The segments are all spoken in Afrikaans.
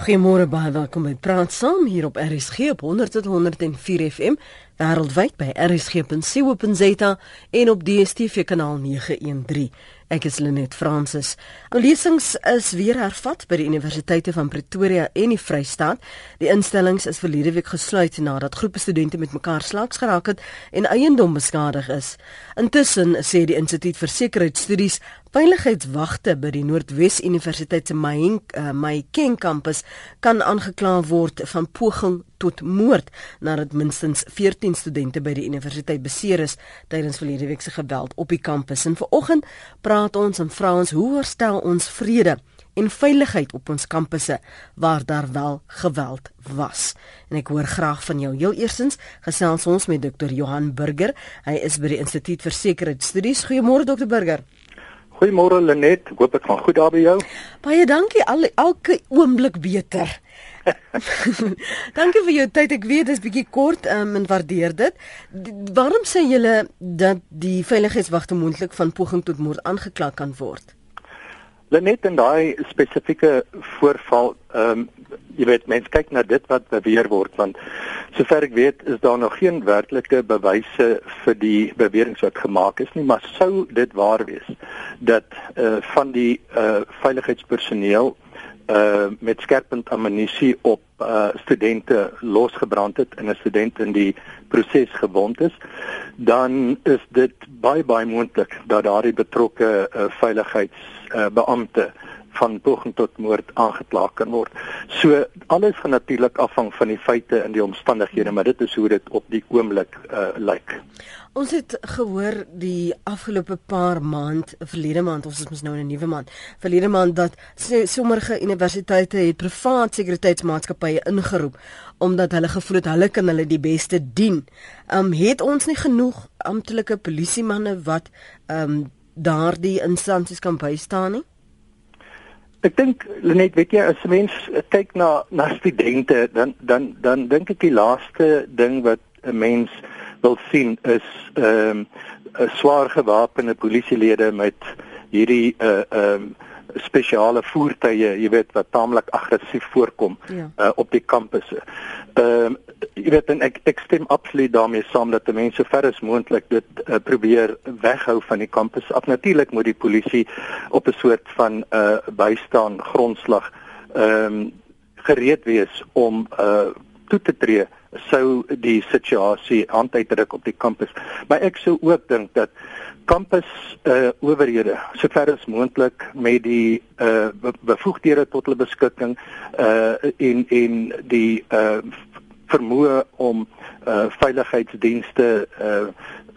Goeiemôre baie welkom by Praat Saam hier op RSG op 100.104 FM wêreldwyd by rsg.co.za en op DStv kanaal 913. Ek is Lenet Fransis. Lesings is weer hervat by die Universiteite van Pretoria en die Vrystaat. Die instellings is verlede week gesluit nadat groepe studente met mekaar slaags geraak het en eiendom beskadig is. Intussen sê die Instituut vir Sekuriteitsstudies veiligheidswagte by die Noordwes Universiteit se Maheng uh, Mahikeng kampus kan aangekla word van poging tot moord nadat minstens 14 studente by die universiteit beseer is tydens verlede week se geweld op die kampus. En vanoggend praat ons en vra ons hoe herstel ons vrede en veiligheid op ons kampusse waar daar wel geweld was. En ek hoor graag van jou. Heel eerstens gesels ons met Dr. Johan Burger. Hy is by die Instituut vir Sekuriteitsstudies. Goeiemôre Dr. Burger. Goeiemôre Lenet, hoop dit gaan goed daar by jou. Baie dankie. Al elke oomblik beter. Dankie vir jou tyd. Ek weet dit is bietjie kort um, en waardeer dit. D waarom sê julle dat die veiligheidswagte moontlik van poging tot moord aangekla kan word? Lenet en daai spesifieke voorval, ehm um, jy weet mense kyk na dit wat beweer word want sover ek weet is daar nog geen werklike bewyse vir die beweringe wat gemaak is nie, maar sou dit waar wees dat eh uh, van die eh uh, veiligheidspersoneel uh met skerpend ammunisie op uh studente losgebrand het en 'n student in die proses gewond is, dan is dit baie baie moontlik dat daardie betrokke uh, veiligheidsbeampte uh, van poging tot moord aangekla kan word. So alles gaan natuurlik afhang van die feite en die omstandighede, maar dit is hoe dit op die oomblik uh lyk. Ons het gehoor die afgelope paar maand, verlede maand, ons is nou in 'n nuwe maand. Verlede maand dat sommige universiteite het privaat sekuriteitsmaatskappye ingeroep omdat hulle gevoel het hulle kan hulle die beste dien. Um het ons nie genoeg amptelike polisiemanne wat um daardie instansies kan bystaan nie? Ek dink net weet jy as mens kyk na na studente dan dan dan dink ek die laaste ding wat 'n mens wil sien is ehm um, swaar gewapende polisielede met hierdie uh ehm um, spesiale voertuie, jy weet wat taamlik aggressief voorkom ja. uh op die kampusse. Ehm um, jy weet en ek ek stem absoluut daarmee saam dat mense ver as moontlik dit uh, probeer weghou van die kampus. Af natuurlik moet die polisie op 'n soort van uh bystaan grondslag ehm um, gereed wees om uh toe te tree sou die situasie aanduidruk op die kampus. Maar ek sou ook dink dat kampus uh owerhede sover as moontlik met die uh bevoegdhede tot hulle beskikking uh en en die uh vermoë om uh veiligheidsdienste uh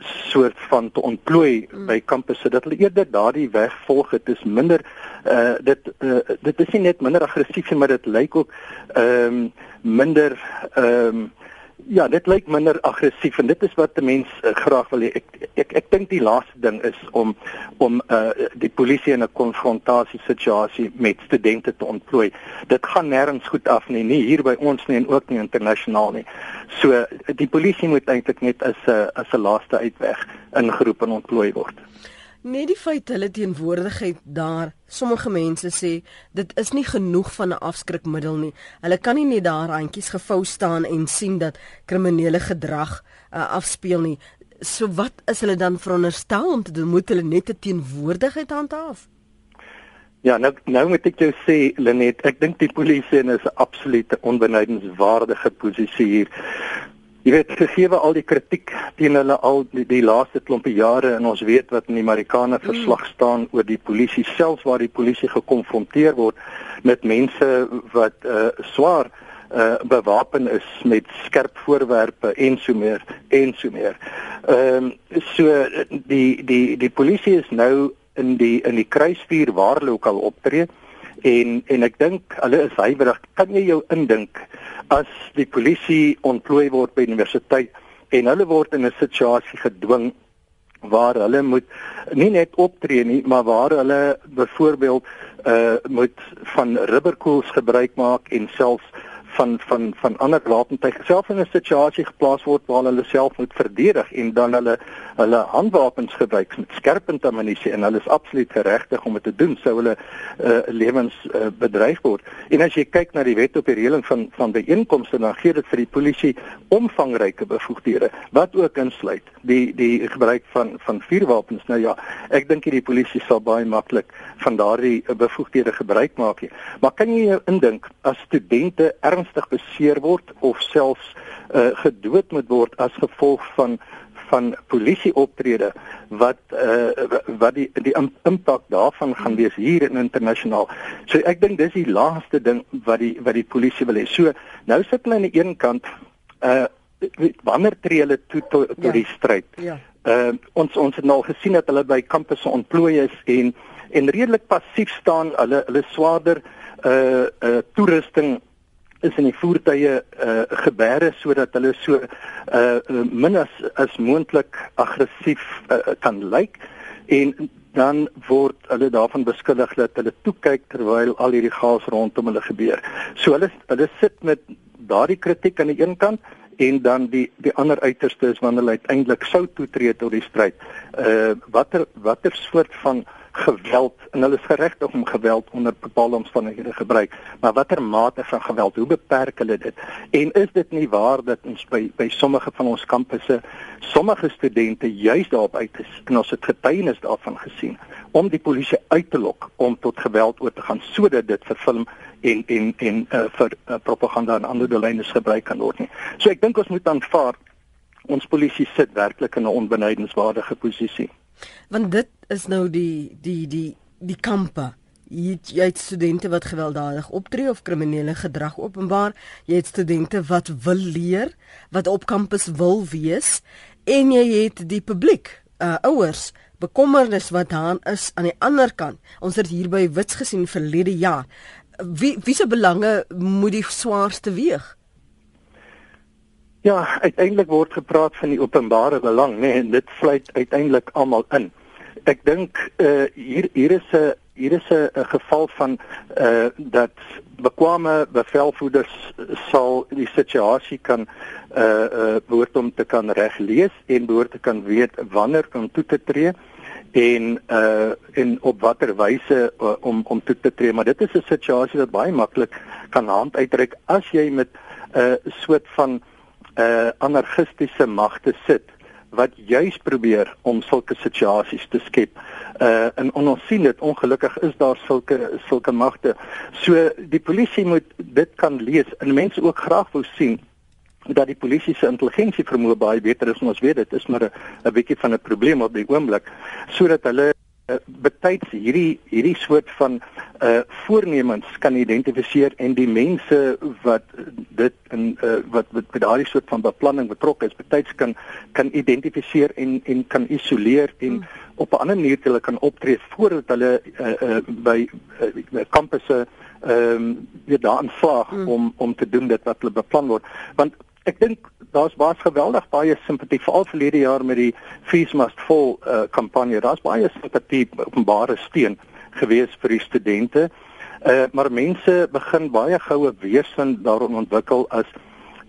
soort van te ontplooi mm. by kampusse dat hulle eerder daardie weg volg dit is minder uh dit uh, dit is nie net minder aggressief maar dit lyk ook ehm um, minder ehm um, Ja, dit lyk minder aggressief en dit is wat 'n mens uh, graag wil hê. Ek ek ek dink die laaste ding is om om uh die polisie in 'n konfrontasie situasie met studente te ontplooi. Dit gaan nêrens goed af nie, nie hier by ons nie en ook nie internasionaal nie. So die polisie moet eintlik net as 'n as 'n laaste uitweg ingeroep en ontplooi word. Net die feit hulle teenwoordigheid daar, sommige mense sê dit is nie genoeg van 'n afskrikmiddel nie. Hulle kan nie net daar handjies gevou staan en sien dat kriminele gedrag uh, afspeel nie. So wat is hulle dan veronderstel om te doen? Moet hulle net 'n teenwoordigheid handhaaf? Ja, nou nou moet ek jou sê Lenet, ek dink die polisie is 'n absolute onbenydenswaardige posisie hier. Jy weet gegee al die kritiek teen hulle al die, die laaste klompe jare en ons weet wat in die Amerikaanse mm. verslag staan oor die polisie selfs waar die polisie gekonfronteer word met mense wat uh, swaar uh, bewapen is met skerp voorwerpe en so meer en so meer. Ehm um, so die die die polisie is nou in die in die kruisvuur waar hulle ook al optree en en ek dink hulle is huiwerig. Kan jy jou indink? as die polisie ontplooi word by universiteit en hulle word in 'n situasie gedwing waar hulle moet nie net optree nie maar waar hulle byvoorbeeld uh moet van rubberkoels gebruik maak en selfs van van van ander wapentuig self in 'n situasie geplaas word waar hulle self moet verdedig en dan hulle hulle handwapens gebruik met skerpend ammunisie en hulle is absoluut geregtig om dit te doen sou hulle uh, lewens uh, bedreig word. En as jy kyk na die wet op die reëling van van byeenkomste dan gee dit vir die polisie omvangryke bevoegdhede wat ook insluit die die gebruik van van vuurwapens. Nou ja, ek dink die polisie sal baie maklik van daardie bevoegdhede gebruik maak. Nie. Maar kan jy jou indink as studente ernstig beseer word of selfs uh, gedood moet word as gevolg van van polisie optrede wat uh, wat die die impak daarvan gaan wees hier in internasionaal. So ek dink dis die laaste ding wat die wat die polisie wil hê. So nou sit hulle aan die een kant uh wanneer tree hulle toe tot to, to ja. die stryd? Ja. Uh ons ons het nou gesien dat hulle by kampusse ontplooi is en en redelik passief staan. Hulle hulle swaarder uh uh toerusting is in die voertuie uh gebeere sodat hulle so uh min as as moontlik aggressief uh, kan lyk en dan word hulle daarvan beskuldig dat hulle toe kyk terwyl al hierdie chaos rondom hulle gebeur. So hulle hulle sit met daardie kritiek aan die een kant en dan die die ander uiterste is wanneer hulle uiteindelik sou toetree tot die stryd. Uh watter watter soort van geweld en hulle is geregtig om geweld onder bepaalde omstandighede gebruik. Maar watter mate van geweld hoe beperk hulle dit? En is dit nie waar dat ons by by sommige van ons kampusse sommige studente juis daarop uit is en ons het getuienis daarvan gesien om die polisie uit te lok om tot geweld oor te gaan sodat dit vir film en en en uh, vir uh, propaganda en ander doeleindes gebruik kan word nie? So ek dink ons moet aanvaar ons polisie sit werklik in 'n onbenydenswaardige posisie Want dit is nou die die die die kampe. Jy het, jy het studente wat gewelddadig optree of kriminele gedrag openbaar. Jy het studente wat wil leer, wat op kampus wil wees en jy het die publiek, uh ouers, bekommernis wat daar is aan die ander kant. Ons het hier by Wits gesien verlede jaar. Wie wie se belange moet die swaarste weeg? Ja, uiteindelik word gepraat van die openbare belang, nê, nee, en dit sluit uiteindelik almal in. Ek dink uh hier hier is 'n hier is 'n geval van uh dat bekwame bevelvoerders sal die situasie kan uh uh behoort om te kan reglees en behoort te kan weet wanneer om toe te tree en uh en op watter wyse uh, om om toe te tree maar dit is 'n situasie wat baie maklik kan hand uitreik as jy met 'n uh, soort van uh anarchistiese magte sit wat juis probeer om sulke situasies te skep. Uh en ons sien dit ongelukkig is daar sulke sulke magte. So die polisie moet dit kan lees en mense ook graag wou sien dat die polisie se intelligensie vermoë baie beter is. Ons weet dit is maar 'n bietjie van 'n probleem op die oomblik sodat hulle uh, betyds hierdie hierdie soort van uh voornemens kan identifiseer en die mense wat dit in uh wat met daardie soort van beplanning betrokke is betyds kan kan identifiseer en en kan isoleer en hmm. op 'n ander manier hulle kan optree voordat hulle uh, uh by uh, kampusse ehm um, weer daarin slaag hmm. om om te doen dit wat hulle beplan word want ek dink daar's baie geweldig baie simpatie veral verlede jaar met die Fees Must Fall uh, kampanje. Daar's baie simpatie openbare steun gewees vir die studente. Uh, maar mense begin baie goue weerstand daarop ontwikkel as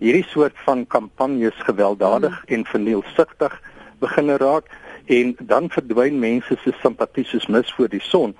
hierdie soort van kampanjes gewelddadig mm. en vernielsigtig begin raak en dan verdwyn mense se simpatie soos mis voor die son.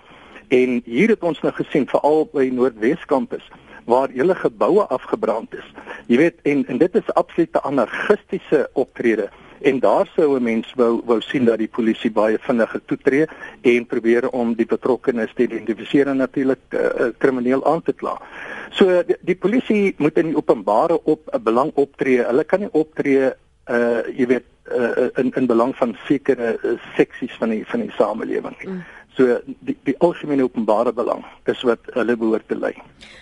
En hier het ons nou gesien veral by Noordwes kampus waar hele geboue afgebrand is. Jy weet en en dit is absolute anarchistiese optrede en daar sou 'n mens wou wou sien dat die polisie baie vinniger toetree en probeer om die betrokkenes te identifiseer en natuurlik uh, krimineel aan te kla. So die, die polisie moet in openbare op 'n belang optree. Hulle kan nie optree uh jy weet uh, in in belang van sekere uh, seksies van die van die samelewing nie. Mm. So die die algemene openbare belang is wat hulle behoort te lei.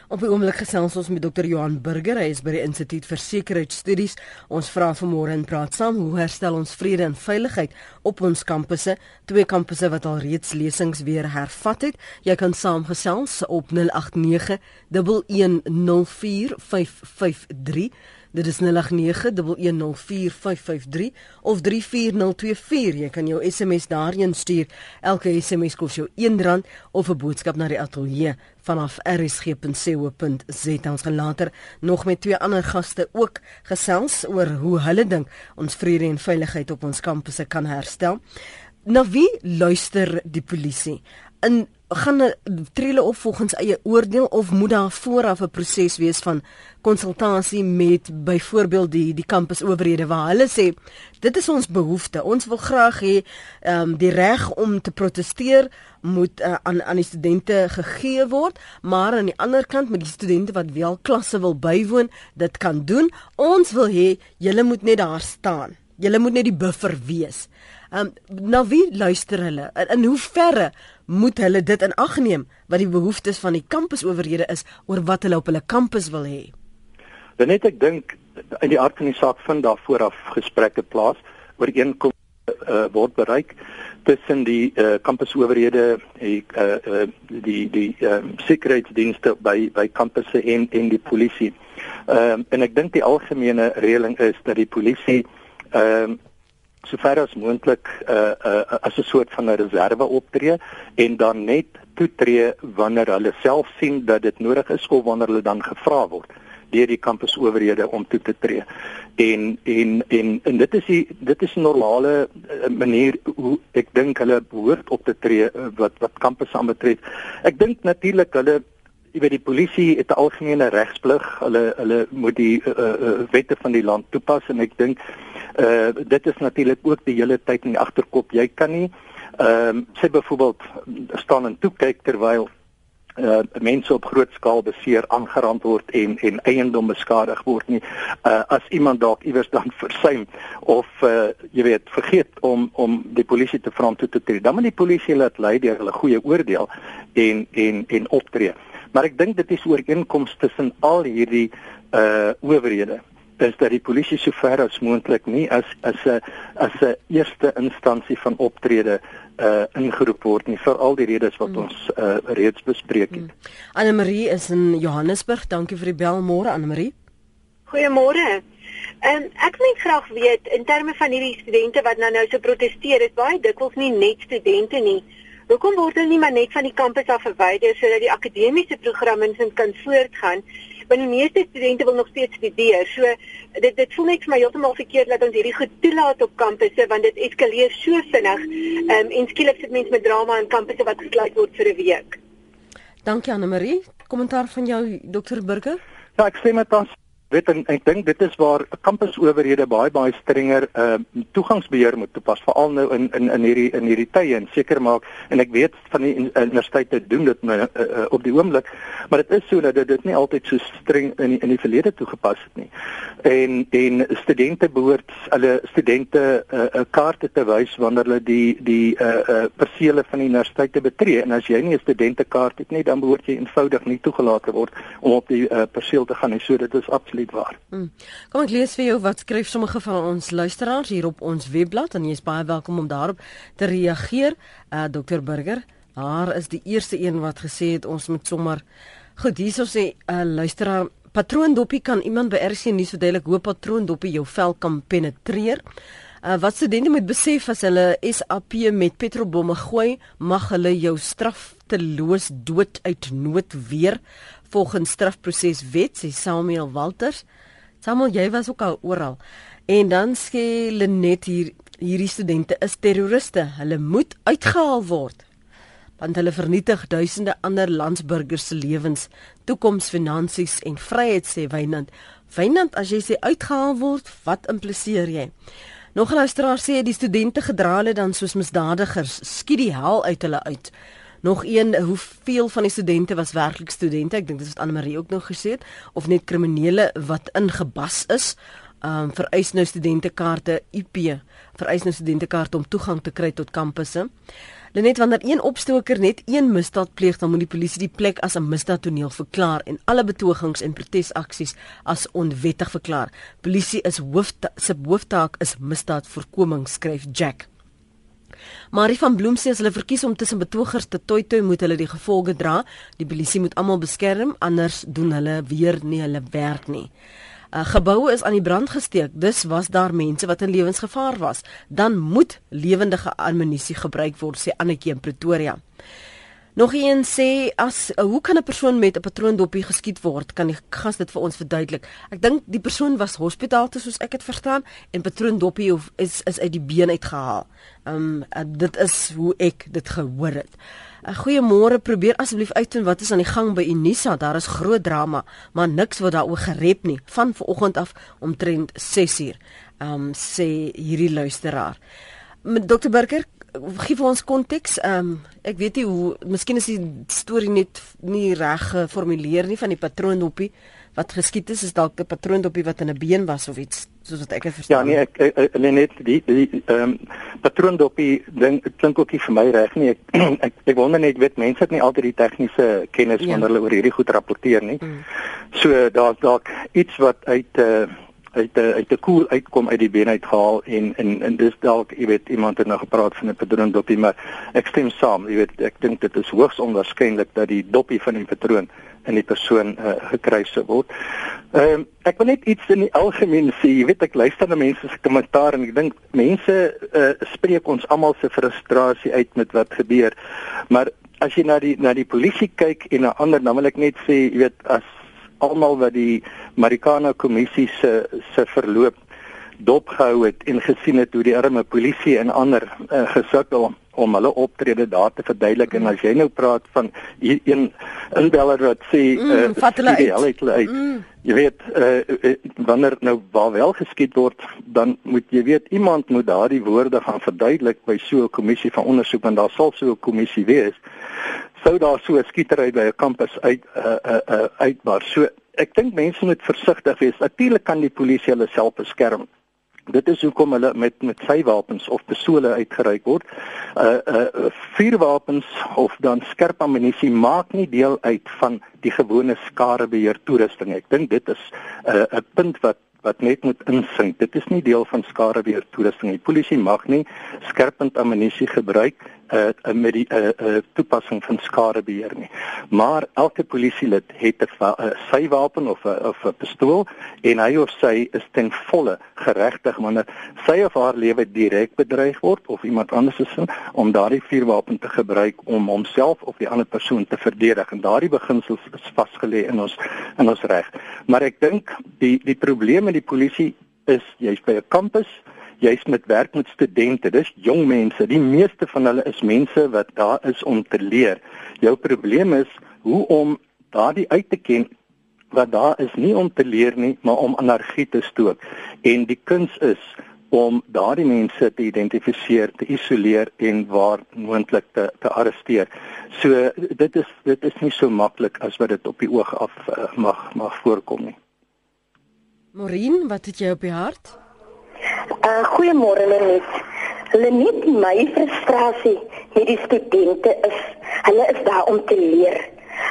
Op die oomblik gesels ons met Dr. Johan Burger, hy is by die Instituut vir Sekuriteitsstudies. Ons vra vanmôre en praat saam hoe herstel ons vrede en veiligheid op ons kampusse, twee kampusse wat al reeds lesings weer hervat het. Jy kan saamgesels op 089 1104553 Dit is 0891104553 of 34024. Jy kan jou SMS daarin stuur. Elke SMS kos jou R1 of 'n boodskap na die ateljee vanaf rsg.co.za. Ons gaan later nog met twee ander gaste ook gesels oor hoe hulle dink ons vrede en veiligheid op ons kampusse kan herstel. Na wie luister die polisie? In gaan tree hulle op volgens eie oordeel of moet daar vooraf 'n proses wees van konsultasie met byvoorbeeld die die kampusowerhede waar hulle sê dit is ons behoefte. Ons wil graag hê um, die reg om te proteseer moet uh, aan aan die studente gegee word maar aan die ander kant met die studente wat wel klasse wil bywoon dit kan doen. Ons wil hê julle moet net daar staan. Julle moet net die buffer wees. Um, na wie luister hulle? In, in hoe verre moet hulle dit in ag neem wat die behoeftes van die kampusowerhede is oor wat hulle op hulle kampus wil hê. Dan net ek dink in die aard van die saak vind daar vooraf gesprekke plaas oor eenkom uh, word bereik tussen die uh, kampusowerhede die uh, uh, die die um, sekuriteitsdienste by by kampusse en en die polisie. Ehm uh, en ek dink die algemene reëling is dat die polisie ehm uh, sover as moontlik uh, uh, as 'n soort van 'n reserve optree en dan net toetree wanneer hulle self sien dat dit nodig is of wanneer hulle dan gevra word deur die kampusowerhede om toe te tree. En en en en dit is die dit is 'n normale uh, manier hoe ek dink hulle behoort op te tree wat wat kampusse aanbetref. Ek dink natuurlik hulle jy weet die polisie het 'n algemene regsplig. Hulle hulle moet die uh, uh, wette van die land toepas en ek dink Uh dit is natuurlik ook die hele tyd in die agterkop. Jy kan nie ehm uh, sê byvoorbeeld staan en toe kyk terwyl uh mense op groot skaal beseer aangerand word en en eiendom beskadig word nie uh as iemand dalk iewers dan versuim of uh jy weet vergeet om om die polisie te vra om toe te tree dan moet die polisie laat lei deur hulle goeie oordeel en en en optree maar ek dink dit is ooreenkomste tussen al hierdie uh owerhede is dat die polisie so ver as moontlik nie as as 'n as 'n eerste instansie van optrede uh ingeroep word nie vir al die redes wat mm. ons uh reeds bespreek het. Mm. Anne Marie is in Johannesburg. Dankie vir die bel môre Anne Marie. Goeiemôre. Ehm um, ek wil graag weet in terme van hierdie studente wat nou nou so proteseer, is baie dikwels nie net studente nie. Hoekom word hulle nie maar net van die kampus af verwyder sodat die akademiese programme kan voortgaan? want die meeste studente wil nog steeds studeer. So dit dit voel net vir my heeltemal verkeerd dat ons hierdie goed toelaat op kampusse want dit eskaleer so vinnig. Ehm um, en skielik sit mense met drama in kampusse wat gesluit word vir 'n week. Dankie Anne Marie. Kommentaar van jou Dr Burger? Ja, ek stem met ons weet en ek dink dit is waar kampusowerhede baie baie strenger uh toegangsbeheer moet toepas veral nou in in in hierdie in hierdie tye en seker maak en ek weet van die universiteite doen dit nou uh, uh, op die oomblik maar dit is so dat dit nie altyd so streng in die, in die verlede toegepas het nie. En en studente behoort hulle studente 'n uh, uh, kaarte te wys wanneer hulle die die uh, uh persele van die universiteite betree en as jy nie 'n studentekaart het nie dan behoort jy eenvoudig nie toegelaat te word om op die uh, perseel te gaan en so dit is absoluut absoluut waar. Hmm. Kom ek lees vir jou wat skryf sommige van ons luisteraars hier op ons webblad en jy is baie welkom om daarop te reageer. Uh Dr Burger, haar is die eerste een wat gesê het ons moet sommer goed hierso sê 'n uh, luisteraar patroondoppie kan iemand by RC nuus verduidelik hoe patroondoppie jou vel kan penetreer. Uh, wat studente moet besef as hulle SAP met petrolbomme gooi, mag hulle jou straf te loos dood uit nood weer volgens strafproseswet sê Samuel Walters. Samuel, jy was ook al oral. En dan sê Lenet hier hierdie studente is terroriste. Hulle moet uitgehaal word. Want hulle vernietig duisende ander landsburgers se lewens, toekoms, finansies en vryheid sê Wynand. Wynand, as jy sê uitgehaal word, wat impliseer jy? Nog 'n luisteraar sê die studente gedra hulle dan soos misdadigers, skiet die hel uit hulle uit. Nog een, hoeveel van die studente was werklik studente? Ek dink dit is wat Anne Marie ook nog gesê het of net kriminele wat ingebas is. Um vereis nou studentekaarte IP, vereis nou studentekaarte om toegang te kry tot kampusse. Lenet wanneer een opstoker net een misdaad pleeg, dan moet die polisie die plek as 'n misdaadtoneel verklaar en alle betogings en protesaksies as onwettig verklaar. Polisie is hoof se hooftaak is misdaadvoorkoming, skryf Jack. Marie van Bloem sê as hulle verkies om tussen betogers te toi toi moet hulle die gevolge dra. Die polisie moet almal beskerm anders doen hulle weer nie hulle werk nie. uh, geboue is aan die brand gesteek. Dus was daar mense wat in lewensgevaar was. Dan moet lewendige ammunisie gebruik word, sê Annetjie in Pretoria. Nog een sê as uh, hoe kan 'n persoon met 'n patroondopie geskiet word? Kan die gas dit vir ons verduidelik? Ek dink die persoon was hospitaal toe soos ek dit verstaan en patroondopie is is uit die been uitgehaal. Um uh, dit is hoe ek dit gehoor het. uh, Goeiemôre, probeer asseblief uitvind wat is aan die gang by Unisa. Daar is groot drama, maar niks word daaroor gerep nie van vanoggend af omtrent 6uur. Um sê hierdie luisteraar. Dr Burger, gee vir ons konteks. Ehm um, ek weet nie hoe miskien is die storie net nie reg geformuleer nie van die patroondoppie wat geskiet is is dalk 'n patroondoppie wat in 'n been was of iets soos wat ek het verstaan. Ja nee, ek, ek, ek net die die ehm um, patroondoppie ding klink ook nie vir my reg nie. Ek, ek ek wonder net weet mense het nie altyd die tegniese kennis ja. wanneer hulle oor hierdie goed rapporteer nie. Mm. So daar's dalk iets wat uit uh, uit 'n uit 'n koel uitkom uit die been uitgehaal en en en dis dalk jy weet iemand het nou gepraat van 'n patroon dopie maar ek stem saam. Jy weet ek dink dit is hoogs onwaarskynlik dat die dopie van die patroon in die persoon uh, gekry sou word. Ehm um, ek wil net iets in die algemeen sê. Jy weet ek luister na mense se kommentaar en ek dink mense uh, spreek ons almal se frustrasie uit met wat gebeur. Maar as jy na die na die polisie kyk en na ander dan wil ek net sê jy weet as almal wat die Marikana kommissie se se verloop dopgehou het en gesien het hoe die arme polisie en ander uh, gesukkel om hulle optrede daar te verduidelik mm. en as jy nou praat van een inbeller wat sê mm, uh, hulle uit, hulle uit. Mm. jy weet uh, wanneer nou waar wel geskied word dan moet jy weet iemand moet daardie woorde gaan verduidelik by so 'n kommissie van ondersoek want daar sal so 'n kommissie wees sou daar so 'n skietery by 'n kampus uit uh, uh, uh, uitbaar. So ek dink mense moet versigtig wees. Natuurlik kan die polisie hulle self beskerm. Dit is hoekom hulle met met sy wapens of pistole uitgeruik word. Uh uh vuurwapens of dan skerp ammunisie maak nie deel uit van die gewone skarebeheer toerusting. Ek dink dit is 'n uh, 'n punt wat wat net moet insink. Dit is nie deel van skarebeheer toerusting nie. Die polisie mag nie skerpend ammunisie gebruik uh, uh met die uh, uh toepassing van skadebeheer nie. Maar elke polisielid het 'n uh, sy wapen of 'n uh, of 'n pistool en hy of sy is ten volle geregtig wanneer sy of haar lewe direk bedreig word of iemand anders is in om daardie vuurwapen te gebruik om homself of die ander persoon te verdedig en daardie beginsels is vasgelê in ons in ons reg. Maar ek dink die die probleem met die polisie is jy's by 'n kampus jy's met werk met studente. Dis jong mense. Die meeste van hulle is mense wat daar is om te leer. Jou probleem is hoe om daardie uit te ken wat daar is nie om te leer nie, maar om energie te stook. En die kuns is om daardie mense te identifiseer, te isoleer en waar moontlik te te arresteer. So dit is dit is nie so maklik as wat dit op die oog af uh, mag mag voorkom nie. Maureen, wat het jy op die hart? Uh goeiemôre Lenet. Lenet, my frustrasie met die studente is, hulle is daar om te leer.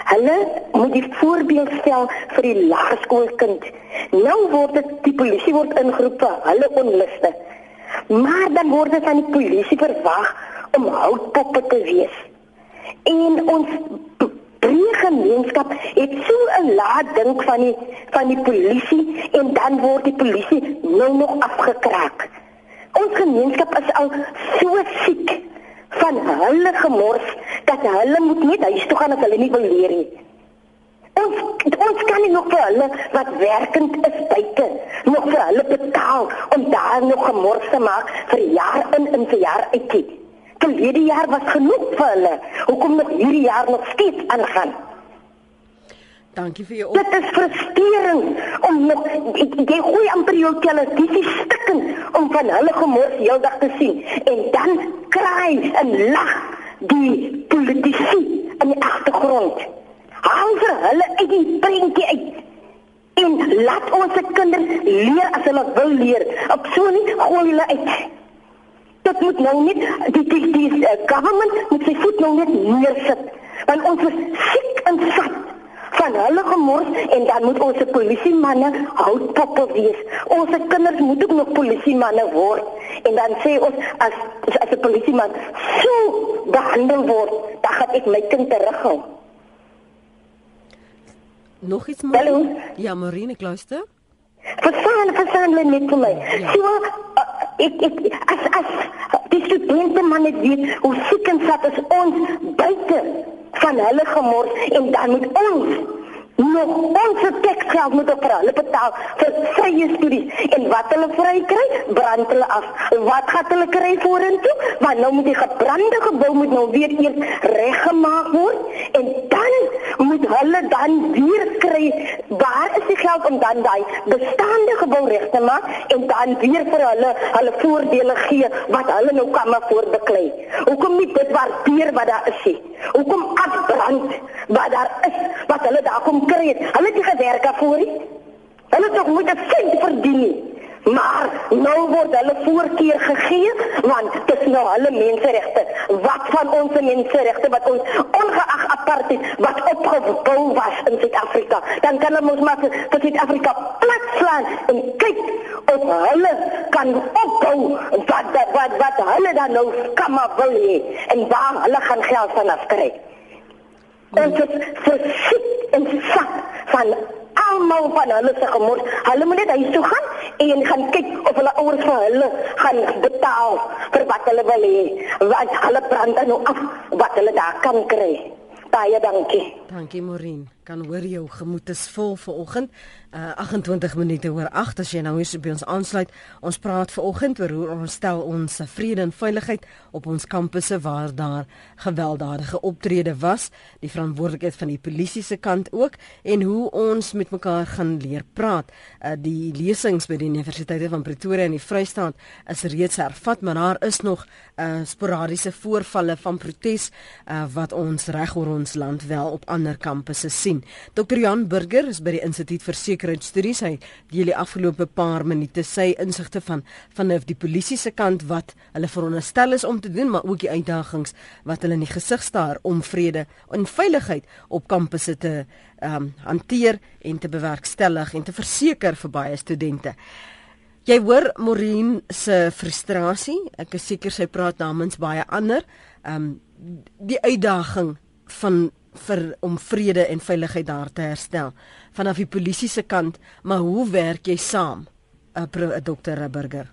Hulle moet die voorbeeld stel vir die laerskoolkind. Nou word dit die polisie word ingeroep vir hulle onluste. Maar dan word dit aan die polisie verwag om houtpoppe te wees. En ons breë gemeenskap het so 'n laat dink van die van die polisie en dan word die polisie nou nog afgekraak. Ons gemeenskap is al so siek van hulle gemors dat hulle moet net huis toe gaan as hulle nie wil leer nie. Ons ons kan nie nog vir hulle wat werkend is buite nog vir hulle betaal om daar nog gemors te maak vir jaar in en vir jaar uit. Verlede jaar was genoeg vir hulle. Hoekom nog hierdie jaar nog steeds aangaan? Dankie vir jou op. Dit is frustrerend om nog jy gooi amper jou televisie stukken om van hulle gemors heeldag te sien en dan kraai en lag die politici in die agtergrond. Haal vir hulle uit die prentjie uit. En laat ons se kinders leer as hulle wil leer. Op so nie gooi hulle uit. Dit moet nou net die die die uh, government moet sy voet nou net neersit. Want ons is siek en sat van hulle gemors en dan moet ons se polisiemanne houtpoppe wees. Ons kinders moet ook nog polisiemanne word. En dan sê ons as as 'n polisieman so behandel word, dan gaan ek my kind terughou. Nog iets maar. Ja, Marine, ek luister. Verstaan, verstaan hulle net vir my. Ja. So uh, ek ek as as die studente man net weet hoe siek en sat is ons buite van hulle gemors en dan moet ons nog ons teksgeld moet op hulle betaal vir vrye studies en wat hulle vry kry brand hulle af. Wat gaan hulle kry vorentoe? Want nou moet die gebrande gebou moet nou weer eers reggemaak word. En dan moet hulle dan weer kry waar is die geld om dan daai bestaande gebou reg te maak en dan weer vir hulle hulle voordele gee wat hulle nou kan maar voorbeklei. Hoekom nie dit waardeer wat daar is nie? Hoekom afbrand wat daar is wat hulle daar kom kry het. Hulle het nie gewerk daarvoor nie. Hulle het nog moet 'n sent verdien nie. Maar nou word hulle voorkeur gegee want dit is nou hulle menseregte. Wat van ons menseregte wat ons ongeag apartheid wat opgebou was in Suid-Afrika, dan kan ons maar vir Suid-Afrika plat slaan en kyk of hulle kan opbou wat wat wat hulle dan nou maar wil hê en waar hulle gaan geld vanaf kry. Ons is versiek en sak van almal van hulle se gemors. Hulle moet net huis toe gaan en gaan kyk of hulle ouers vir hulle gaan betaal vir wat hulle wil hê. Want hulle brand nou af wat hulle daar kan kry. Baie dankie. Dankie Maureen. Kan hoor jou gemoed is vol vir oggend. Uh, 28 minute oor 8 as jy nou hier by ons aansluit. Ons praat ver oggend oor hoe ons stel ons vrede en veiligheid op ons kampusse waar daar gewelddadige optrede was, die verantwoordelikheid van die polisie se kant ook en hoe ons met mekaar gaan leer praat. Uh, die lesings by die Universiteite van Pretoria en die Vrystaat is reeds hervat, maar daar is nog uh, sporadiese voorvalle van protes uh, wat ons reg oor ons land wel op ander kampusse sien. Dr. Jan Burger is by die Instituut vir sekuriteitsstudies. Hy deel die afgelope paar minute sy insigte van van die polisie se kant wat hulle veronderstel is om te doen, maar ook die uitdagings wat hulle in die gesig staar om vrede en veiligheid op kampusse te ehm um, hanteer en te bewerkstellig en te verseker vir baie studente. Jy hoor Maureen se frustrasie. Ek is seker sy praat namens baie ander. Ehm um, die uitdaging van vir om vrede en veiligheid daar te herstel vanaf die polisie se kant, maar hoe werk jy saam? 'n uh, dokter Burger.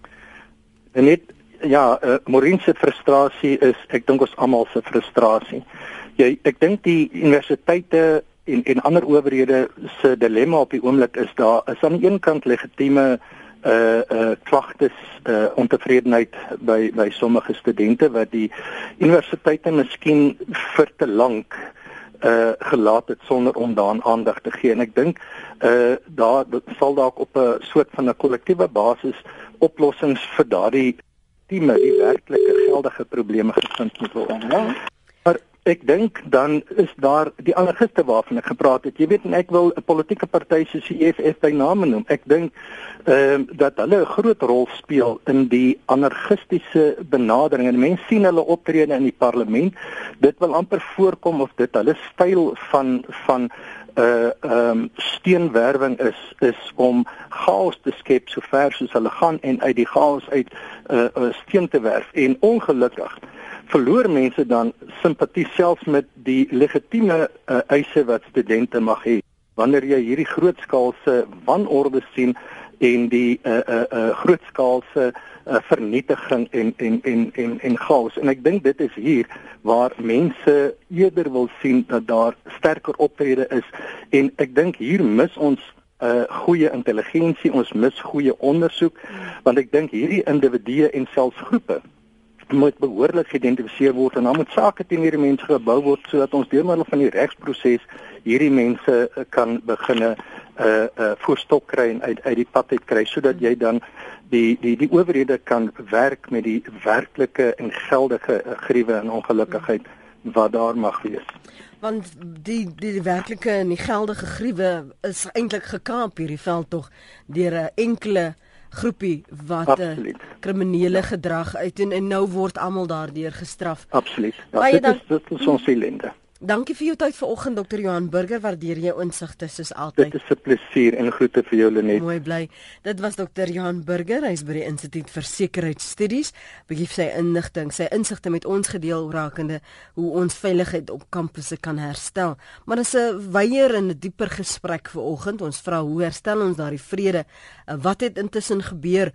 Net ja, uh, Maureen se frustrasie is ek dink ons almal se frustrasie. Jy ek dink die universiteite en en ander owerhede se dilemma op die oomblik is daar is aan die een kant legitieme uh uh klagtes uh ontevredenheid by by sommige studente wat die universiteite miskien vir te lank uh gelaat het sonder om daaraan aandag te gee en ek dink uh daar sal dalk op 'n soort van 'n kollektiewe basis oplossings vir daardie team die werklike geldige probleme gevind moet word. Ja. Maar ek dink dan is daar die ander gister waarvan ek gepraat het. Jy weet en ek wil 'n politieke party soos die EFF by name noem. Ek dink ehm uh, dat hulle 'n groot rol speel in die anarchistiese benadering en mense sien hulle optrede in die parlement dit wil amper voorkom of dit hulle styl van van uh ehm um, steenwerwing is is om chaos te skep so ver soos hulle gaan en uit die chaos uit uh, uh, steen te werf en ongelukkig verloor mense dan simpatie selfs met die legitieme uh, eise wat studente mag hê. Wanneer jy hierdie grootskaalse wanorde sien en die uh uh, uh grootskaalse uh, vernietiging en en en en en chaos. En ek dink dit is hier waar mense eerder wil sien dat daar sterker optrede is. En ek dink hier mis ons uh, goeie intelligensie ons mis goeie ondersoek want ek dink hierdie individue en selfs groepe moet behoorlik geïdentifiseer word en dan moet sake teen hierdie mense gebou word sodat ons deur middel van die regsproses hierdie mense uh, kan beginne uh, uh, voorstok kry en uit uit die pad uit kry sodat jy dan die die die owerhede kan werk met die werklike en geldige uh, gruwe en ongelukkigheid wat daar mag wees. Want die die, die werklike en die geldige gruwe is eintlik gekaap hierdie veld tog deur 'n enkele groepie wat 'n kriminele gedrag uit en, nou word almal daardeur gestraf. Absoluut. Ja, dit is dit is ons ellende. Dankie vir jou tyd vanoggend Dr. Johan Burger. Waardeer jou insigte soos altyd. Dit is 'n plesier en groete vir jou Lenet. Mooi bly. Dit was Dr. Johan Burger. Hy's by die Instituut vir Sekuriteitsstudies. Begief sy inligting, sy insigte met ons gedeel rakende hoe ons veiligheid op kampusse kan herstel. Maar dis 'n wyeer en 'n dieper gesprek vanoggend. Ons vra hoe herstel ons daardie vrede? Wat het intussen gebeur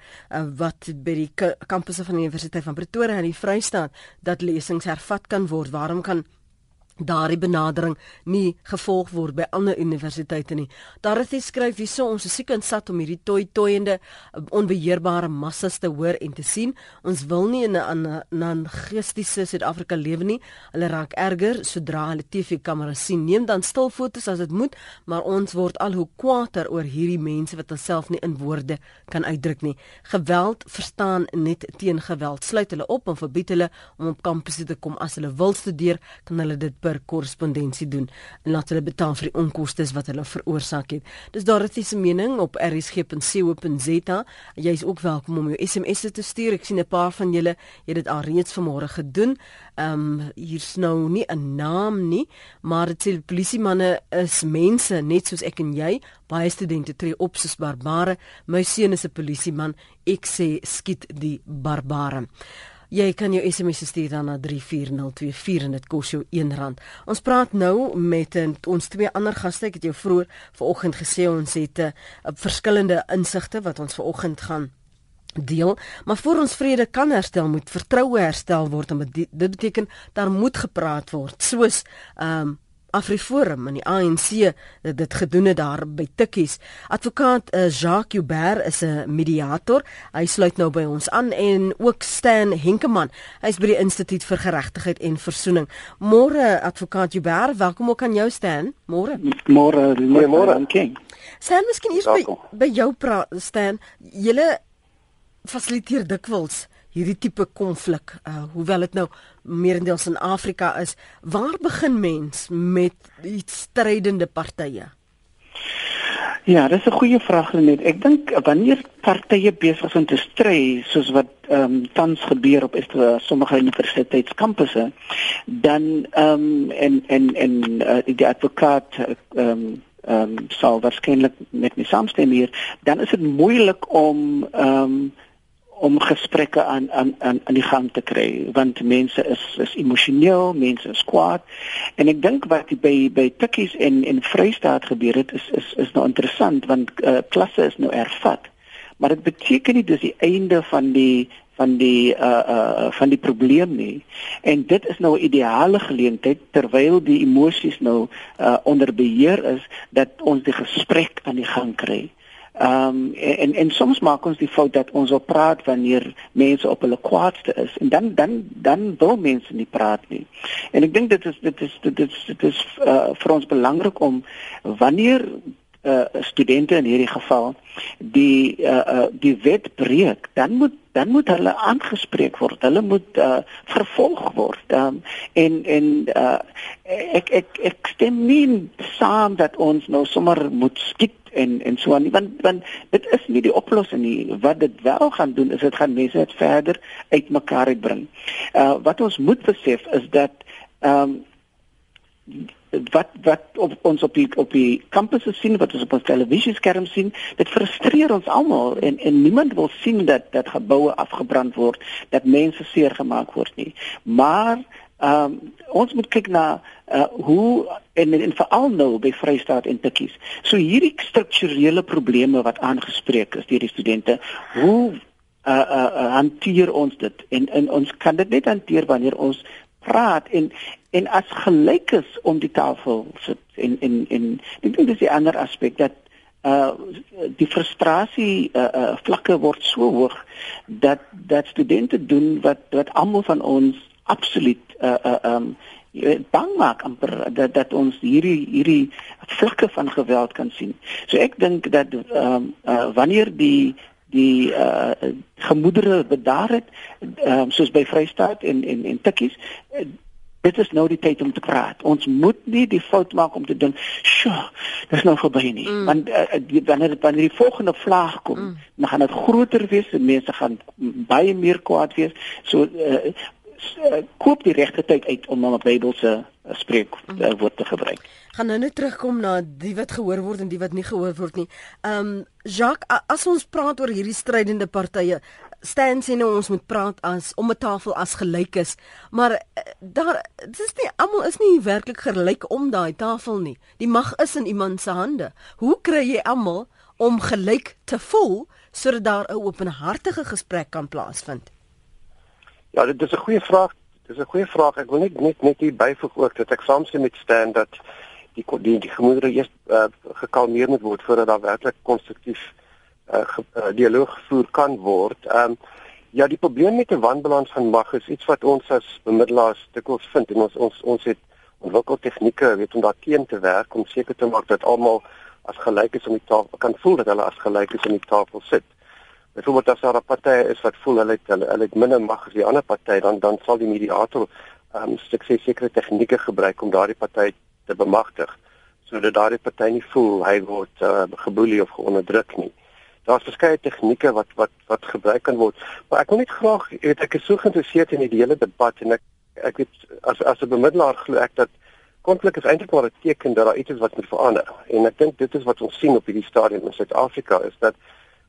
wat by die kampusse van die Universiteit van Pretoria in die Vrystaat dat lesings hervat kan word? Waarom kan daardie benadering nie gevolg word by ander universiteite nie. Dorothy skryf hierso ons is siek en sat om hierdie toy toyende onbeheerbare massas te hoor en te sien. Ons wil nie in 'n nangistiese Suid-Afrika lewe nie. Hulle raak erger sodra hulle TV-kameras sien. Neem dan stil fotos as dit moet, maar ons word al hoe kwaader oor hierdie mense wat hulself nie in woorde kan uitdruk nie. Geweld verstaan net teen geweld. Sluit hulle op en verbied hulle om op kampusse te kom as hulle wil studeer, kan hulle dit per korrespondensie doen en laat hulle betaal vir die onkoste wat hulle veroorsaak het. Dis Dorothy se mening op rsg.co.za. Jy is ook welkom om jou SMS'e te stuur. Ek sien 'n paar van julle het dit alreeds vanmôre gedoen. Ehm um, hier's nou nie 'n naam nie, maar dit sê polisiemanne is mense net soos ek en jy. Baie studente tree op soos barbare. My seun is 'n polisieman. Ek sê skiet die barbare. Jy kan jou SMS stuur dan na 34024 en dit kos jou R1. Ons praat nou met en, ons twee ander gaste. Ek het jou vroeër vanoggend gesê ons het 'n uh, verskillende insigte wat ons vanoggend gaan deel, maar voor ons vrede kan herstel, moet vertroue herstel word en dit beteken daar moet gepraat word. Soos ehm um, Afriforum en die ANC dit, dit gedoen het daar by Tikkies. Advokaat uh, Jacques Joubert is 'n mediator. Hy sluit nou by ons aan en ook Stan Henkeman. Hy's by die Instituut vir Geregtigheid en Versoening. Môre advokaat Joubert, welkom ook aan jou Stan. Môre. Môre, môre. King. Stan, miskien eers by, by jou praat Stan. Julle fasiliteer dikwels hierdie tipe konflik, uh, hoewel dit nou meerendeels in Afrika is, waar begin mens met die strydende partye? Ja, dis 'n goeie vraag net. Ek dink wanneer partye besig is om te stry, soos wat ehm um, tans gebeur op estre, sommige universiteitskampusse, dan ehm um, en en en uh, die advokaat ehm um, ehm um, sal waarskynlik met my saamstem hier, dan is dit moeilik om ehm um, om gesprekke aan aan aan aan die gang te kry want mense is is emosioneel, mense is kwaad. En ek dink wat by by Tikkies en en Vrystaat gebeur het is is is nou interessant want uh, klasse is nou ervat. Maar dit beteken nie dis die einde van die van die uh uh van die probleem nie. En dit is nou 'n ideale geleentheid terwyl die emosies nou uh onder beheer is dat ons die gesprek aan die gang kry. Ehm um, en en soms maak ons die fout dat ons op praat wanneer mense op hulle kwaadste is en dan dan dan wil mense nie praat nie. En ek dink dit is dit is dit is dit is uh, vir ons belangrik om wanneer uh, studente in hierdie geval die uh, uh, die wet breek, dan moet dan moet hulle aangespreek word. Hulle moet uh, vervolg word. Um, en en uh, ek ek ek stem nie saam dat ons nou sommer moet skiet en en so aan want want dit is nie die oplossing nie wat dit wel gaan doen is dit gaan mense net verder uitmekaar uitbring. Uh wat ons moet besef is dat ehm um, wat wat op ons op die op die kampusse sien wat ons op ons televisieskerm sien dit frustreer ons almal en en niemand wil sien dat dat geboue afgebrand word dat mense seer gemaak word nie maar Ehm um, ons moet kyk na uh, hoe en en, en veral nou by Vrystaat en Tikkies. So hierdie strukturele probleme wat aangespreek is deur die studente, hoe uh, uh, uh, hanteer ons dit? En, en ons kan dit net hanteer wanneer ons praat en en as gelykes om die tafel sit en en en ek dink dis 'n ander aspek dat uh die frustrasie uh, uh vlakke word so hoog dat dat studente doen wat wat almal van ons absoluut uh uh um bang maak amper dat dat ons hierdie hierdie vlakke van geweld kan sien. So ek dink dat ehm um, uh, wanneer die die uh gemoedere bedaar het um, soos by Vrystaat en en en Tikkies uh, dit is nou die tyd om te praat. Ons moet nie die fout maak om te dink, "Sjoe, dis nou verby nie." Mm. Want uh, die, wanneer dit wanneer die volgende vlaag kom, mm. dan gaan dit groter wees en mense gaan baie meer kwaad wees. So uh, uh, koop die regte tyd uit om na 'n Bybelse uh, spreekwoord te gebruik. Gaan nou net terugkom na die wat gehoor word en die wat nie gehoor word nie. Ehm um, Jacques, as ons praat oor hierdie strydende partye, staan sien nou ons moet praat as om 'n tafel as gelyk is, maar eh, daar dis nie almal is nie werklik gelyk om daai tafel nie. Die mag is in iemand se hande. Hoe kry jy almal om gelyk te voel sodat daar 'n openhartige gesprek kan plaasvind? Ja, dit is 'n goeie vraag. Dis 'n goeie vraag. Ek wil net net net hier byvoeg ook dat ek saamstem met Stan dat die die, die gemoedere eers uh, gekalmeer moet word voordat daar werklik konstruktief uh, uh, dialoog gevoer kan word. Ehm um, ja, die probleem met 'n wanbalans van mag is iets wat ons as bemiddelaars dikwels vind en ons ons ons het ontwikkel tegnieke weet om daarteen te werk om seker te maak dat almal as gelyk is om die tafel kan voel dat hulle as gelyk is om die tafel sit. Byvoorbeeld as daar 'n party is wat voel hulle het hulle, hulle het minder mag as die ander party dan dan sal die mediator ehm um, sekere tegnieke gebruik om daardie party te bemagtig sodat daardie party nie voel hy word uh, geboelie of geonderdruk nie daar's verskeie tegnieke wat wat wat gebruik kan word. Maar ek wil net graag weet ek is so geïnteresseerd in die hele debat en ek ek weet as as 'n bemiddelaar glo ek dat konflik is eintlik maar 'n teken dat daar iets is wat moet verander. En ek dink dit is wat ons sien op hierdie stadium in Suid-Afrika is dat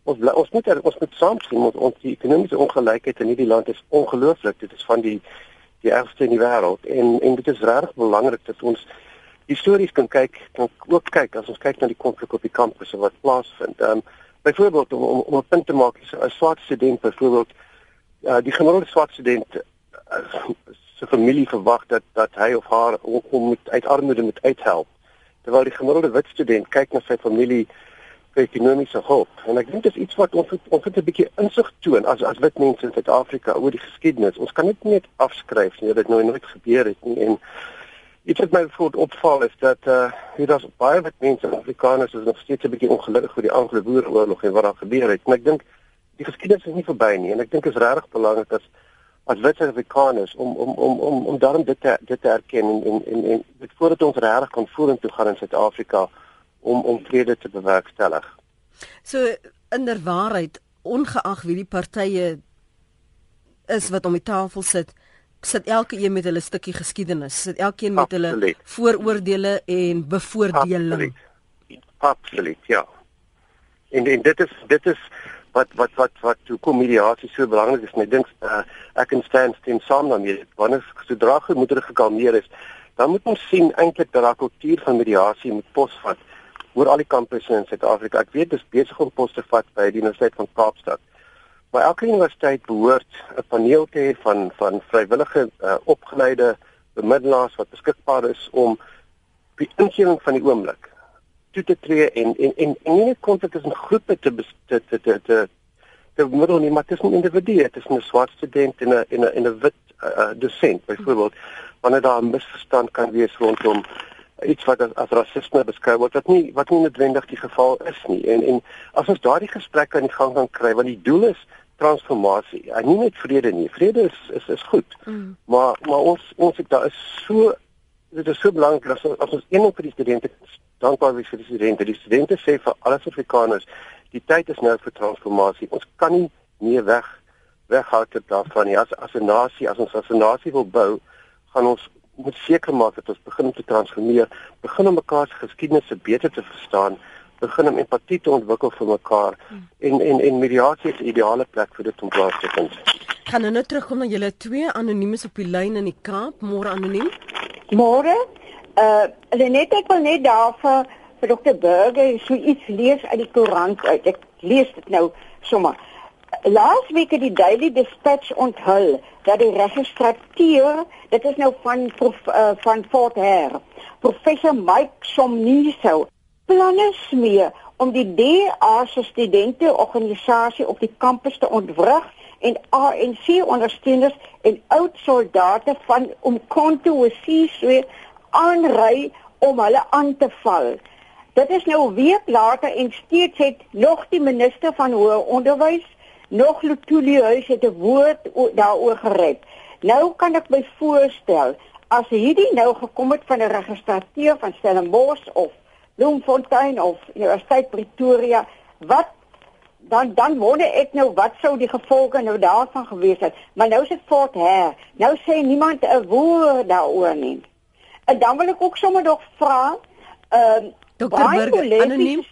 ons ons moet er, ons moet saam sien met ons die ekonomiese ongelykheid in hierdie land is ongelooflik. Dit is van die die ergste in die wêreld en en dit is regtig belangrik dat ons histories kan kyk, kan ook kyk as ons kyk na die konflik op die kampusse wat plaasvind. Um, byvoorbeeld om om, om 'n punt te maak, 'n swart student byvoorbeeld uh, die gemiddelde swart student uh, se familie verwag dat dat hy of haar om met uit armoede moet uithelp. Terwyl die gemiddelde wit student kyk na sy familie vir ekonomiese hulp. En ek dink dit is iets wat ons ons het 'n bietjie insig toon as as wit mense in Suid-Afrika oor die geskiedenis. Ons kan dit nie net afskryf nie, dit nou nooit gebeur het nie en Iets wat my voort opval is dat eh uh, hier daar's baie wat mense Afrikaners is nog steeds 'n bietjie ongelukkig oor die Anglo-Boereoorlog en wat daar gebeur het. En ek dink die geskiedenis is nie verby nie en ek dink dit is regtig belangrik dat as wit Afrikaners om om om om om daarom dit te dit te erken en en en, en voordat ons regtig kan vorentoe gaan in Suid-Afrika om om vrede te bewerkstellig. So inderwaarheid ongeag wie die partye is wat om die tafel sit sit elke een met hulle stukkie geskiedenis, sit elkeen met hulle Absoluut. vooroordeele en bevoordeling. Absoluut. Absoluut, ja. En en dit is dit is wat wat wat wat hoe kom mediasie so belangrik is. Ek dink uh, ek en Stan stem saam daarmee. Wanneer sodra gemoedere gekalmeer is, dan moet ons sien eintlik dat daardie kultuur van mediasie moet posvat oor al die kampusse in Suid-Afrika. Ek weet dis besig om pos te vat by die Universiteit van Kaapstad. Maar elke universiteit behoort 'n paneel te hê van van vrywillige uh, opgeleide bemiddelaars wat beskikbaar is om die ingewing van die oomblik toe te tree en en en, en nie net kontak tussen groepe te te te te te te bemiddel nie, maar tussen individue, tussen 'n swart student en 'n en 'n en 'n wit uh, dosent byvoorbeeld wanneer daar 'n misverstand kan wees rondom iets wat as, as rasisme beskou word wat nie wat nie noodwendig die geval is nie en en as ons daardie gesprek aan die gang kan kry want die doel is transformasie. En nie net vrede nie. Vrede is is is goed. Mm. Maar maar ons ons het daar is so dit is so belangrik as as ons een vir die studente dankbaar wees vir die studente. Die studente sê vir alle Afrikaners, die tyd is nou vir transformasie. Ons kan nie meer weg weghou dit daarvan nie. As as 'n nasie, as ons as 'n nasie wil bou, gaan ons moet seker maak dat ons begin om te transformeer, begin om mekaar se geskiedenisse beter te verstaan begin om empatie te ontwikkel vir mekaar hmm. en en en mediasie is 'n ideale plek vir dit om plaas te vind. Kan nou net terugkom na julle twee anoniemes op die lyn in die Kaap, môre anoniem. Môre. Uh, hulle net ek wil net daarvoor vir Dr. Burger so iets lees uit die koerant uit. Ek lees dit nou sommer. Laas week het die Daily Dispatch onthul dat die registrateur, dit is nou van prof, uh, van Fort Hare, professor Mike Somniso planne smee om die DA se studente organisasie op die kampus te ontwrig en ANC ondersteuners en oud soldate van om konto Wesizwe aanry om hulle aan te val. Dit is nou week later en steeds het nog die minister van hoër onderwys nog Lutuli huis het 'n woord daaroor gered. Nou kan ek my voorstel as hierdie nou gekom het van 'n registrateur van Stellenbosch of Bloemfontein of Universiteit Pretoria, wat dan dan wonder ek nou wat sou die gevolge nou daarvan gewees het. Maar nou is dit Fort Hare. Nou sê niemand 'n woord daaroor nie. En dan wil ek ook sommer nog vra, ehm uh, Dokter Burger, anoniem,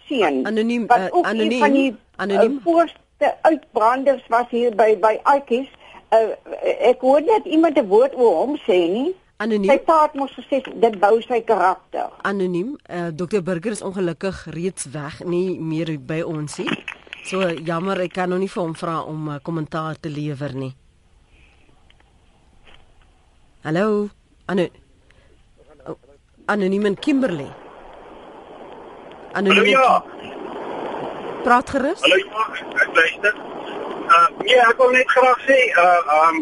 anoniem, uh, anoniem, die anoniem. Uh, voorste uitbranders was hier by by Aitjies. Uh, ek hoor net iemand 'n woord oor hom sê nie. Anoniem. Sy paat mos gesê dit bou sy karakter. Anoniem. Uh, Dokter Burger is ongelukkig reeds weg, nie meer by ons nie. So jammer, ek kan nog nie vir hom vra om 'n uh, kommentaar te lewer nie. Hallo. Anu oh, Anoniem in Kimberley. Anoniem. Ja. Praat gerus. Hallo, ek luister. Uh nee, ek wil net graag sê, uh um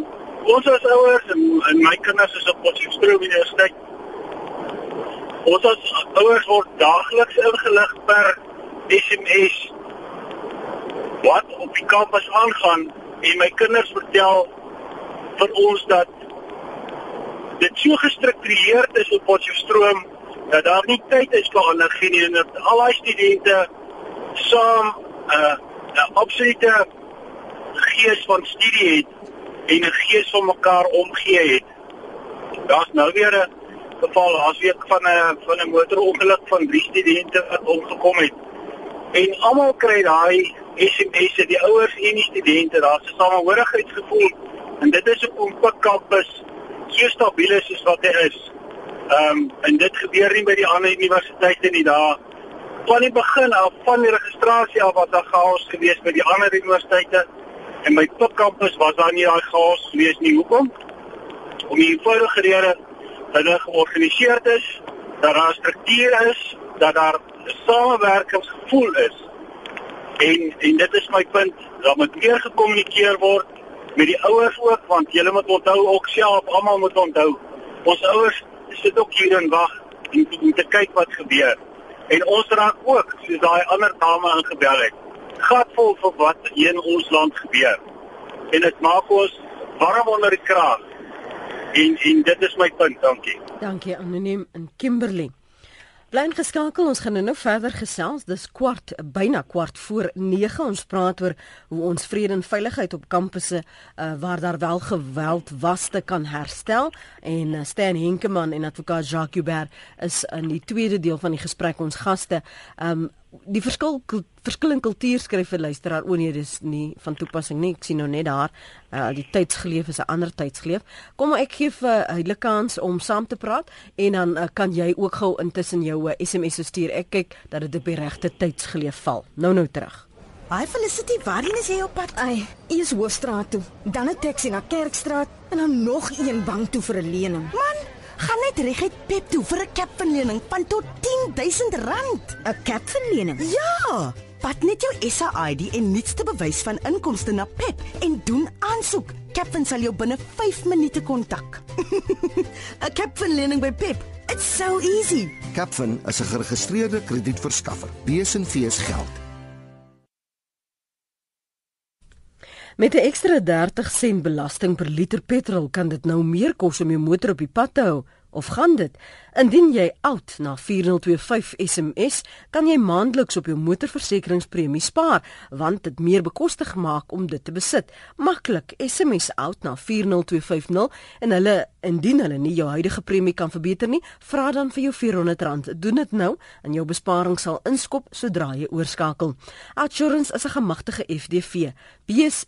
ons as ouers en, en my kinders is op Potchefstroom Universiteit. Ons as ouers word daagliks ingelig per SMS wat op die kampus aangaan en my kinders vertel vir ons dat dit so gestruktureerd is op Potchefstroom dat daar nie tyd is vir ander nie en dat al die studente saam 'n uh, 'n absolute gees van studie het en 'n gees van mekaar omgee het. Daar's nou weer 'n geval laas week van 'n van 'n motorongeluk van drie studente wat omgekom het. En almal kry daai SMS'e, die ouers en die studente, daar's 'n samehorigheidsgevoel en dit is op 'n kampus so stabiel is wat hy is. Ehm um, en dit gebeur nie by die ander universiteite nie daar. Van die begin af van die registrasie af was daar chaos gewees by die ander universiteite en by Top kampus was daar nie daai chaos gewees nie. Hoekom? Om die eenvoudige rede dat dit georganiseer is, dat daar struktuur is, dat daar 'n samewerkingsgevoel is. En en dit is my punt, dat moet meer gekommunikeer word met die ouers ook want julle moet onthou ook self almal moet onthou. Ons ouers sit ook hier en wag om te kyk wat gebeur. En ons raak ook soos daai ander dame ingebel het. Gatvol vir wat hier in ons land gebeur. En dit maak ons warm onder die kraag. En en dit is my punt, dankie. Dankie anoniem in Kimberley. Bly geskakel, ons gaan nou verder gesels. Dis kwart, byna kwart voor 9. Ons praat oor hoe ons vrede en veiligheid op kampusse uh, waar daar wel geweld was te kan herstel. En uh, Stan Henkemann en advokaat Jacques Hubert is in die tweede deel van die gesprek ons gaste. Um die verskil verskillende kultuur skryf vir luisteraar o nee dis nie van toepassing nie. Ek sien nou net daar uh, die tydsgeleef is 'n ander tydsgeleef. Kom ek gee vir hulle kans om saam te praat en dan uh, kan jy ook gou intussen jou uh, SMS stuur. Ek kyk dat dit op die regte tydsgeleef val. Nou nou terug. Hi Felicity, waarheen is jy op pad? Ai, eers Hoofstraat toe, dan 'n taxi na Kerkstraat en dan nog een bank toe vir 'n lening. Man, gaan net reguit Pep toe vir 'n capfin lening van tot R10000. 'n Capfin lening? Ja. Pat net jou SAID en nuutste bewys van inkomste na Pep en doen aansoek. Capfin sal jou binne 5 minute kontak. 'n Capfin lening by Pep. It's so easy. Capfin is 'n geregistreerde kredietverskaffer. Besenfees geld. Met 'n ekstra 30 sent belasting per liter petrol kan dit nou meer kos om jou motor op die pad te hou. Of gaan dit? Indien jy oud na 4025 SMS, kan jy maandeliks op jou motorversekeringspremie spaar, want dit meer bekostig maak om dit te besit. Maklik SMS oud na 40250 en hulle indien hulle nie jou huidige premie kan verbeter nie, vra dan vir jou R400. Doen dit nou en jou besparing sal inskop sodra jy oorskakel. Assurance is 'n gemagtigde FDV.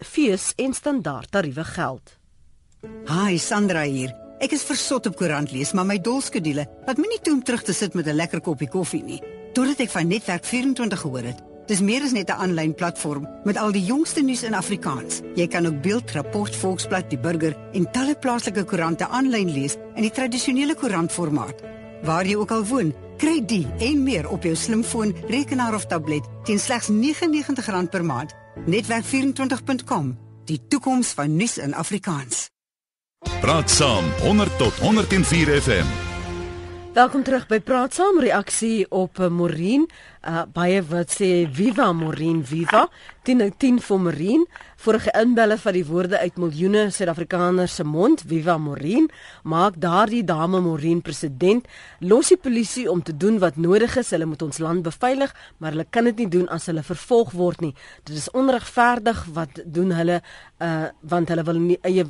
Fees en standaard tariewe geld. Hi Sandra hier. Ek is versot op koerant lees, maar my dolskedule laat my nie toe om terug te sit met 'n lekker koppie koffie nie. Totdat ek van Netwerk 24 gehoor het. Dis meer as net 'n aanlyn platform met al die jongste nuus in Afrikaans. Jy kan ook Beeld, Rapport, Volksblad, Die Burger en talle plaaslike koerante aanlyn lees in die tradisionele koerantformaat. Waar jy ook al woon, kry die en meer op jou slimfoon, rekenaar of tablet teen slegs R99 per maand. Netwerk24.com. Die toekoms van nuus in Afrikaans. Praat saam 100 tot 104 FM. Welkom terug by Praat saam reaksie op uh, Morien. Uh, baie wat sê Viva Morien Viva. 10 10 vir Morien. Vorige inbelle van die woorde uit miljoene Suid-Afrikaners se mond. Viva Morien. Maak daardie dame Morien president. Los die polisie om te doen wat nodig is. Hulle moet ons land beveilig, maar hulle kan dit nie doen as hulle vervolg word nie. Dit is onregverdig wat doen hulle uh want hulle wil nie eie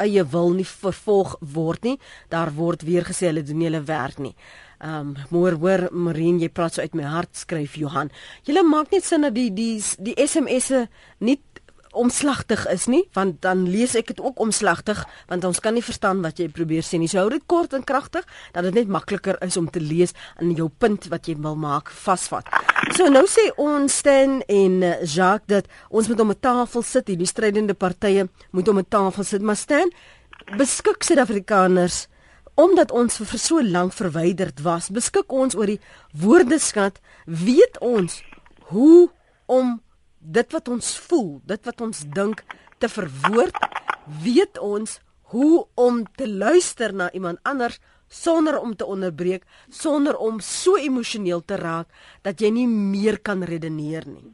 eie wil nie vervolg word nie. Daar word weer gesê hulle doen hulle werk nie. Ehm um, moer hoor Marien jy praat so uit my hart skryf Johan. Julle maak net sin dat die die die SMS'e nie omslagtig is nie want dan lees ek dit ook omslagtig want ons kan nie verstaan wat jy probeer sê nie. So hou dit kort en kragtig dat dit net makliker is om te lees in jou punt wat jy wil maak vasvat. So nou sê ons Stan en eh, Jacques dat ons moet om 'n tafel sit, hierdie strydende partye moet om 'n tafel sit, maar Stan beskik Suid-Afrikaners omdat ons vir so lank verwyderd was, beskik ons oor die woordeskat, weet ons hoe om dit wat ons voel, dit wat ons dink te verwoord, weet ons hoe om te luister na iemand anders sonder om te onderbreek, sonder om so emosioneel te raak dat jy nie meer kan redeneer nie.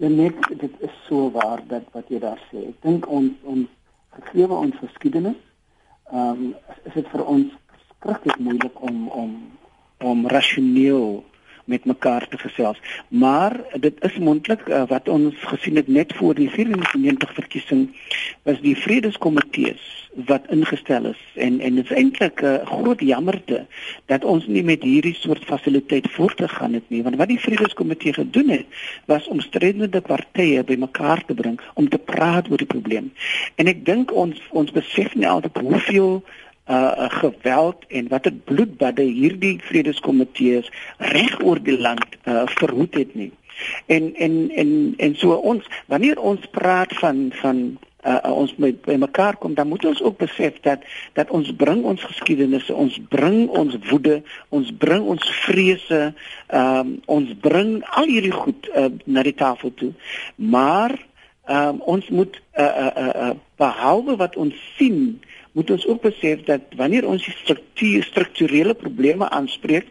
Net dit is so waar dat wat jy daar sê. Ek dink ons ons gegee ons geskiedenis, ehm um, is dit vir ons skrikkelik moeilik om om om rasioneel met mekaar te gesels. Maar dit is mondelik uh, wat ons gesien het net voor die 94 verkiesing was die vredeskomitees wat ingestel is en en dit is eintlik 'n uh, groot jammerte dat ons nie met hierdie soort fasiliteit voortgegaan het nie want wat die vredeskomitee gedoen het was om strydende partye bymekaar te bring om te praat oor die probleem. En ek dink ons ons besef nie altyd hoeveel uh geweld en watter bloedbadde hierdie vredeskomitees reg oor die land uh verhoed het nie. En en en en so ons wanneer ons praat van van uh, ons met by mekaar kom dan moet ons ook besef dat dat ons bring ons geskiedenisse, ons bring ons woede, ons bring ons vrese, ehm um, ons bring al hierdie goed uh, na die tafel toe. Maar ehm um, ons moet uh, uh, uh, uh, behalwe wat ons sien moet ons ook besef dat wanneer ons die struktuur strukturele probleme aanspreek,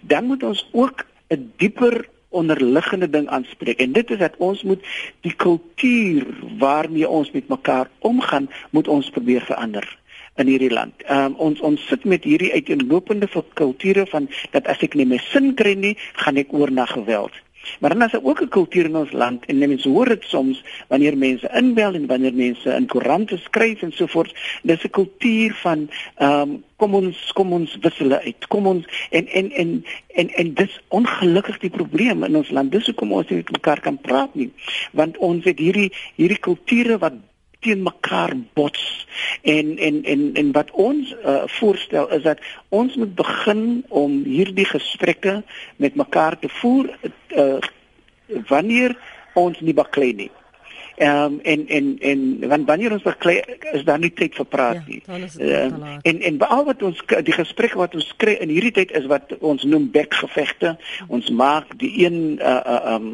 dan moet ons ook 'n dieper onderliggende ding aanspreek en dit is dat ons moet die kultuur waarmee ons met mekaar omgaan, moet ons probeer verander in hierdie land. Ehm um, ons ons sit met hierdie uiteenlopende kulture van dat as ek nie my sin kry nie, gaan ek oor na geweld. Maar dan is daar ook 'n kultuur in ons land en mense hoor dit soms wanneer mense inbel en wanneer mense in koerante skryf en so voort. Dis 'n kultuur van ehm um, kom ons kom ons wissel uit. Kom ons en en en en en dis ongelukkig die probleem in ons land. Dis hoekom ons nie met mekaar kan praat nie. Want ons het hierdie hierdie kulture wat teen mekaar bots en en en en wat ons uh, voorstel is dat ons moet begin om hierdie gesprekke met mekaar te voer uh, wanneer ons nie baklei nie. Ehm um, en en en want wanneer ons baklei is daar nie tyd vir praat ja, nie. Ja, uh, en en al wat ons die gesprekke wat ons kry in hierdie tyd is wat ons noem bekgevegte. Ons maak die een uh uh um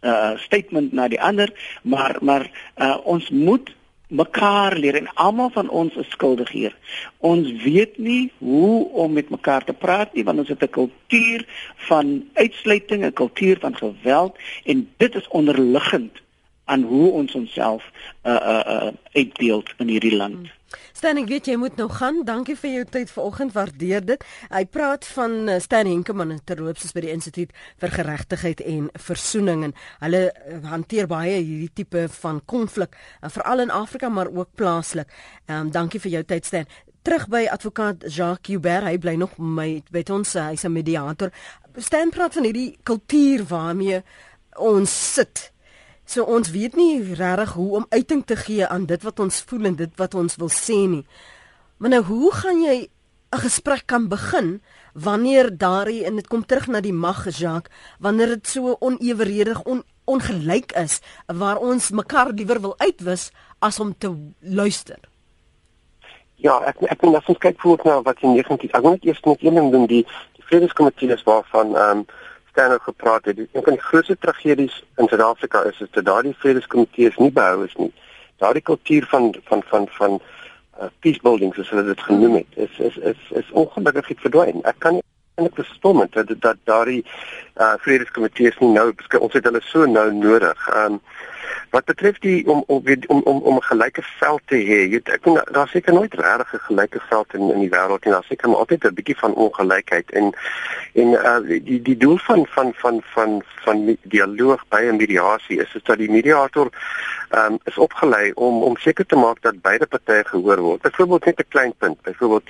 uh statement na die ander, maar maar uh ons moet mekaar leer en almal van ons is skuldig hier. Ons weet nie hoe om met mekaar te praat nie want ons het 'n kultuur van uitsluiting, 'n kultuur van geweld en dit is onderliggend aan hoe ons onsself uh uh uh uitbeeld in hierdie land. Hmm. Stan, ek weet jy moet nou gaan. Dankie vir jou tyd vanoggend. Waardeer dit. Hy praat van uh, Stan Henkemann terloops by die Instituut vir Geregtigheid en Versoening en hulle uh, hanteer baie hierdie tipe van konflik, uh, veral in Afrika maar ook plaaslik. Ehm um, dankie vir jou tyd Stan. Terug by advokaat Jacques Hubert, hy bly nog my by ons, hy's 'n mediator. Stan praat van hierdie kultuur waarmee ons sit So ons weet nie regtig hoe om uiting te gee aan dit wat ons voel en dit wat ons wil sê nie. Maar nou hoe gaan jy 'n gesprek kan begin wanneer daardie en dit kom terug na die mag Jacques, wanneer dit so oneweredig on, ongelyk is waar ons mekaar liewer wil uitwis as om te luister. Ja, ek ek dink as ons kyk voort na wat in 19 ek wil net eers net een ding doen die die vredeskomitee is waarvan ehm um, Stano gepraat het. Een van die grootste tragedies in Suid-Afrika is is dat daardie vredeskomitees nie behou is nie. Daardie kultuur van van van van uh, peace building soos hulle dit genoem het, is is is is ongelukkig verdwyn. Ek kan nie eintlik verstom het dat dat daardie uh, vredeskomitees nie nou ons het hulle so nou nodig. Ehm um, Wat betref die om om om om, om 'n gelyke veld te hê, jy ek dink daar seker nooit regtig 'n gelyke veld in in die wêreld nie. Daar seker maar altyd 'n bietjie van ongelykheid en en uh, die die doel van van van van van dialoog by 'n mediasie is is dat die mediator um, is opgelei om om seker te maak dat beide partye gehoor word. Byvoorbeeld net 'n klein punt. Byvoorbeeld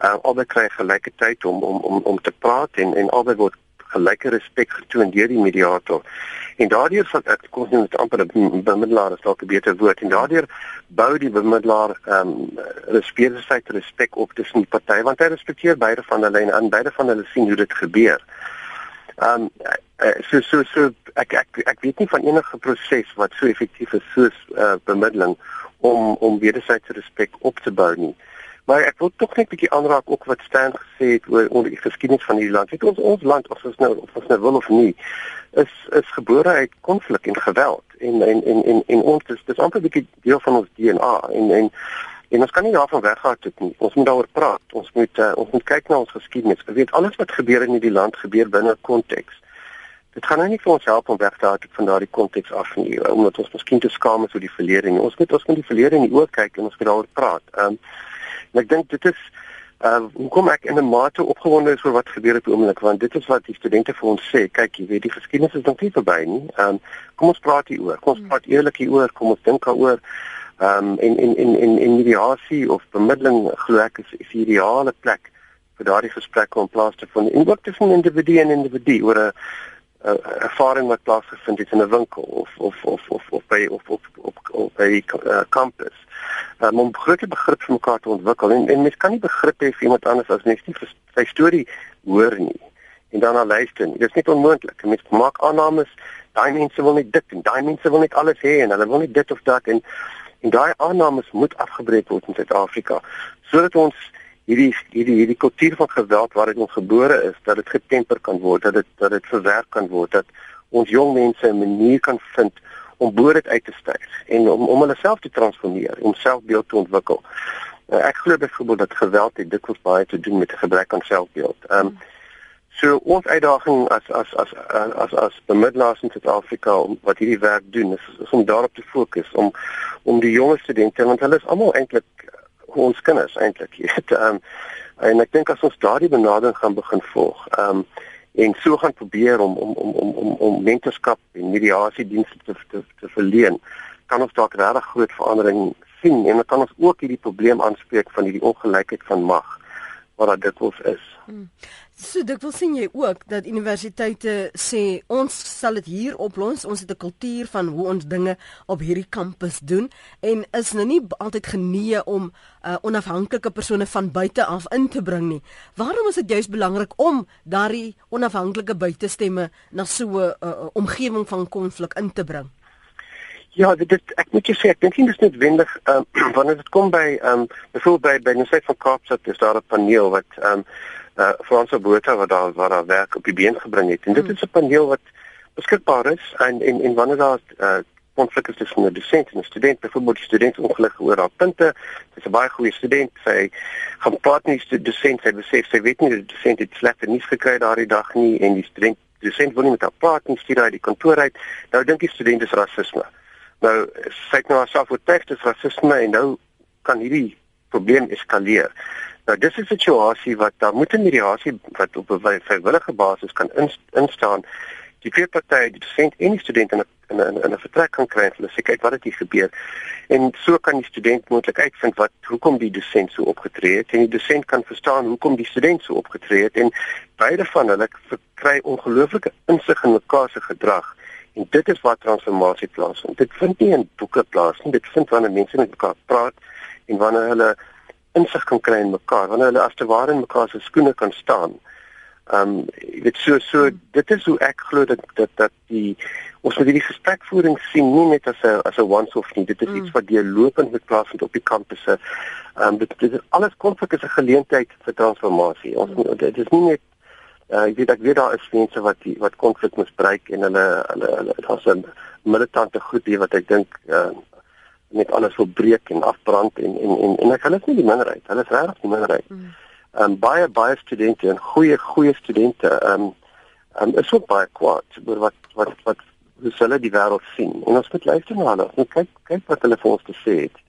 uh, albei kry gelyke tyd om om om om te praat en en albei word gelyke respek getoon deur die mediator. En daardeur van ek kom nie met amper 'n bemiddelaar is dalk 'n beter woord en daardeur bou die bemiddelaar ehm um, respek respek op tussen die partye want hy respekteer beide van hulle en aan beide van hulle sien hoe dit gebeur. Ehm um, so so so ek ek ek weet nie van enige proses wat so effektief is soos uh, bemiddeling om om wederwysige respek op te bou nie. Maar ek wil tog net 'n bietjie aanraak ook wat Stan gesê het oor onder die geskiedenis van hierdie land. Weet ons ons land of ons nou of ons nou wil of nie, is is gebore uit konflik en geweld en en en en, en ons is dis amper 'n bietjie deel van ons DNA en en en ons kan nie daarvan weggaan tot nie. Ons moet daaroor praat. Ons moet uh, ons moet kyk na ons geskiedenis. Ons weet alles wat gebeur in hierdie land gebeur binne konteks. Dit gaan nou nie vir ons help om weg te haal van daardie konteks af nie, omdat ons miskien te skaam is oor die verlede nie. Ons moet ons moet die verlede in die oë kyk en ons moet daaroor praat. Ehm um, En ek dink dit is uh hoekom ek in 'n mate opgewonde is oor wat gebeur op die oomblik want dit is wat die studente vir ons sê. Kyk, jy weet die geskiedenis is nog nie verby nie. Um kom ons praat hieroor. Kom ons praat eerlik hieroor. Kom ons dink daaroor. Um en en en en en mediasie of bemiddeling glo ek is, is die ideale plek vir daardie gesprekke om plaas te vind. En ook tussen individu en individu oor 'n 'n ervaring wat plaasgevind het in 'n winkel of of of of of by of of op op by uh, campus. Um, om groot begrip vir mekaar te ontwikkel en en mens kan nie begrip hê vir iemand anders as mens nie sy storie hoor nie en dan luister nie. Dit is net onmoontlik. Mens maak aannames, daai mense wil net dit en daai mense wil net alles hê en hulle wil net dit of dat en en daai aannames moet afgebreek word in Suid-Afrika sodat ons hierdie hierdie hierdie kultuur van geweld waar dit ons gebore is dat dit getemper kan word dat dit dat dit verwerk kan word dat ons jong mense 'n manier kan vind om bo dit uit te styg en om om hulle self te transformeer om selfbeeld te ontwikkel. Uh, ek glo byvoorbeeld dat geweld dit dikwels baie te doen met 'n gebrek aan selfbeeld. Ehm um, so ons uitdaging as as as as as bemiddelaars in Suid-Afrika om wat hierdie werk doen is, is om daarop te fokus om om die jonger studente want hulle is almal eintlik ons kinders eintlik jy weet ehm um, en ek dink as ons daardie benadering gaan begin volg ehm um, en so gaan probeer om om om om om om mentorskap en mediasie dienste te, te te verleen kan ons dalk regtig groot verandering sien en dan kan ons ook hierdie probleem aanspreek van hierdie ongelykheid van mag wat dit dikwels is. Hmm. So dit wil sien jy ook dat universiteite sê ons sal dit hier oplos. Ons het 'n kultuur van hoe ons dinge op hierdie kampus doen en is nou nie altyd genee om uh, onafhanklike persone van buite af in te bring nie. Waarom is dit juist belangrik om daardie onafhanklike buitestemme na so 'n uh, omgewing van konflik in te bring? Ja, dit ek moet jou sê ek dink nie dis noodwendig ehm um, wanneer dit kom by ehm um, byvoorbeeld by by Universiteit van Kaapstad is daar 'n paneel wat ehm um, uh Franse Botha wat daar wat daar werk op die been gebring het. En dit hmm. is 'n paneel wat beskikbaar is en en en wanneer daar uh konflik is tussen 'n dosent en 'n student byvoorbeeld die student ongelukkig oor haar punte dis 'n baie goeie student sy gaan praat nie die dosent sy besef sy weet nie die dosent het slegte nuus gekry daardie dag nie en die student die dosent wil nie met haar praat nie stuur haar die kantoor uit. Nou dink die student is rasisme Nou sy het nou haarself oortuig dis rasisme en nou kan hierdie probleem eskaleer. Nou dis 'n situasie wat daar moet 'n mediasie wat op 'n vrywillige basis kan instaan. Die vier partye, die dosent en die student in 'n in 'n 'n vertrek kan kry en hulle sê kyk wat het hier gebeur. En so kan die student moontlik uitvind wat hoekom die dosent so opgetree het en die dosent kan verstaan hoekom die student so opgetree het en beide van hulle kry ongelooflike insig in mekaar se gedrag. En dit is waar transformasie plaasvind. Dit vind nie in boeke plaas nie. Dit vind wanneer mense met mekaar praat en wanneer hulle insig kan kry in mekaar, wanneer hulle as te ware in mekaar se skoene kan staan. Ehm um, weet so so dit is hoe ek glo dat dat dat die ons moet hierdie gesprekvoering sien nie net as 'n as 'n once off nie. Dit is mm. iets wat deurlopend met plaasvind op die kampusse. Ehm um, dit, dit is alles konflik is 'n geleentheid vir transformasie. Ons mm. dit is nie net Uh, ek weet ek weet daar is mense wat die, wat konflik misbruik en hulle hulle hulle daar's 'n militante groep hier wat ek dink uh, net alles wil breek en afbrand en en en, en ek hulle is nie die minderheid. Hulle is regtig die minderheid. Mm. Um baie baie studente en goeie goeie studente um um is ook baie kwaad oor wat wat wat hoe hulle die wêreld sien. En ons moet luister na hulle. Ons kyk kyk wat hulle vir ons te sê het.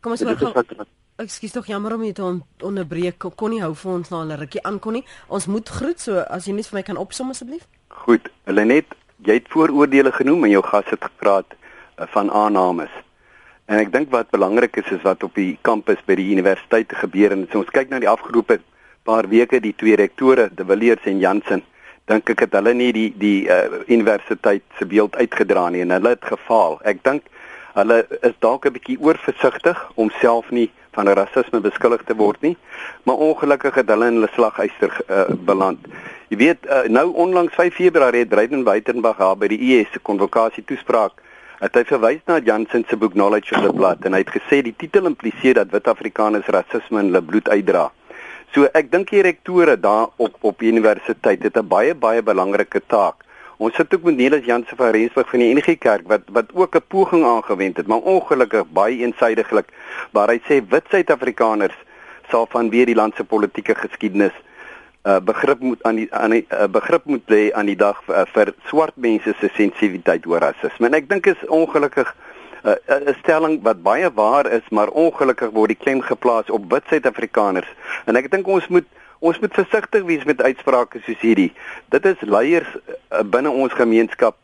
Kom ons hoor. Ekskuus tog jammer om jy te on, onderbreek. Kon nie hou vir ons na 'n rukkie aankon nie. Ons moet groet so as jy net vir my kan opsom asseblief. Goed. Hulle net jy het vooroordeele genoem en jou gas het gepraat uh, van aannames. En ek dink wat belangrik is is wat op die kampus by die universiteit gebeur en as ons kyk na die afgelope paar weke die twee rektore, De Villiers en Jansen, dink ek het hulle nie die die uh, universiteit se beeld uitgedra nie en hulle het gefaal. Ek dink hulle is dalk 'n bietjie oorversigtig om self nie van rasisme beskuldig te word nie, maar ongelukkig het hulle in hulle slaguister uh, beland. Jy weet uh, nou onlangs 5 Februarie het Dreiden Buitenberg daar by die IS se konvokasie toespraak het hy verwys na Jansen se boek Knowledge of the Blood en hy het gesê die titel impliseer dat wit Afrikaners rasisme in hulle bloed uitdra. So ek dink die rektore daar op op universiteit het 'n baie baie belangrike taak. Ons sit ook met Nelis Jansen van Rensburg van die NG Kerk wat wat ook 'n poging aangewend het, maar ongelukkig baie eensydiglik waar hy sê wit Suid-Afrikaners sal vanweer die land se politieke geskiedenis 'n uh, begrip moet aan die aan 'n uh, begrip moet lê aan die dag uh, vir swart mense se sensitiwiteit oor rasisme. En ek dink is ongelukkig 'n uh, stelling wat baie waar is, maar ongelukkig word die klem geplaas op wit Suid-Afrikaners. En ek dink ons moet ons moet versigtig wees met uitsprake soos hierdie. Dit is leiers uh, binne ons gemeenskap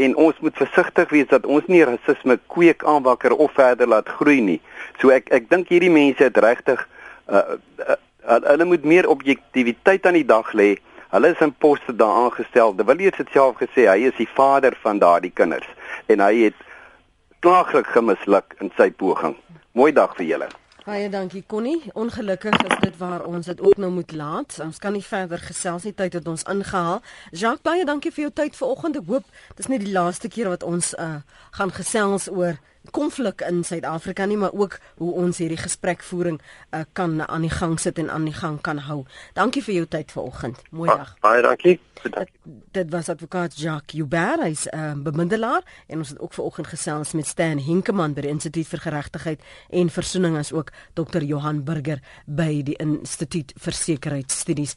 en ons moet versigtig wees dat ons nie rasisme kweek aanwakker of verder laat groei nie. So ek ek dink hierdie mense het regtig uh, uh, hulle moet meer objektiviteit aan die dag lê. Hulle is in poste daar aangestel. De Villiers het self gesê hy is die vader van daardie kinders en hy het klaaglik gemisluk in sy poging. Mooi dag vir julle. Baie dankie Connie. Ongelukkig is dit waar ons dit ook nou moet laat. Ons kan nie verder gesels nie. Tyd het ons ingehaal. Jacques, baie dankie vir jou tyd vanoggend. Ek hoop dis nie die laaste keer wat ons uh, gaan gesels oor konflik in Suid-Afrika nie, maar ook hoe ons hierdie gesprekvoering uh, kan aan die gang sit en aan die gang kan hou. Dankie vir jou tyd vanoggend. Mooi dag. Baie dankie. Dit, dit was advokaat Jacques Joubert, hy's 'n uh, bemiddelaar en ons het ook vanoggend gesels met Stan Hinkeman by die Instituut vir Geregtigheid en Versoening as ook Dr. Johan Burger by die Instituut vir Sekuriteitsstudies.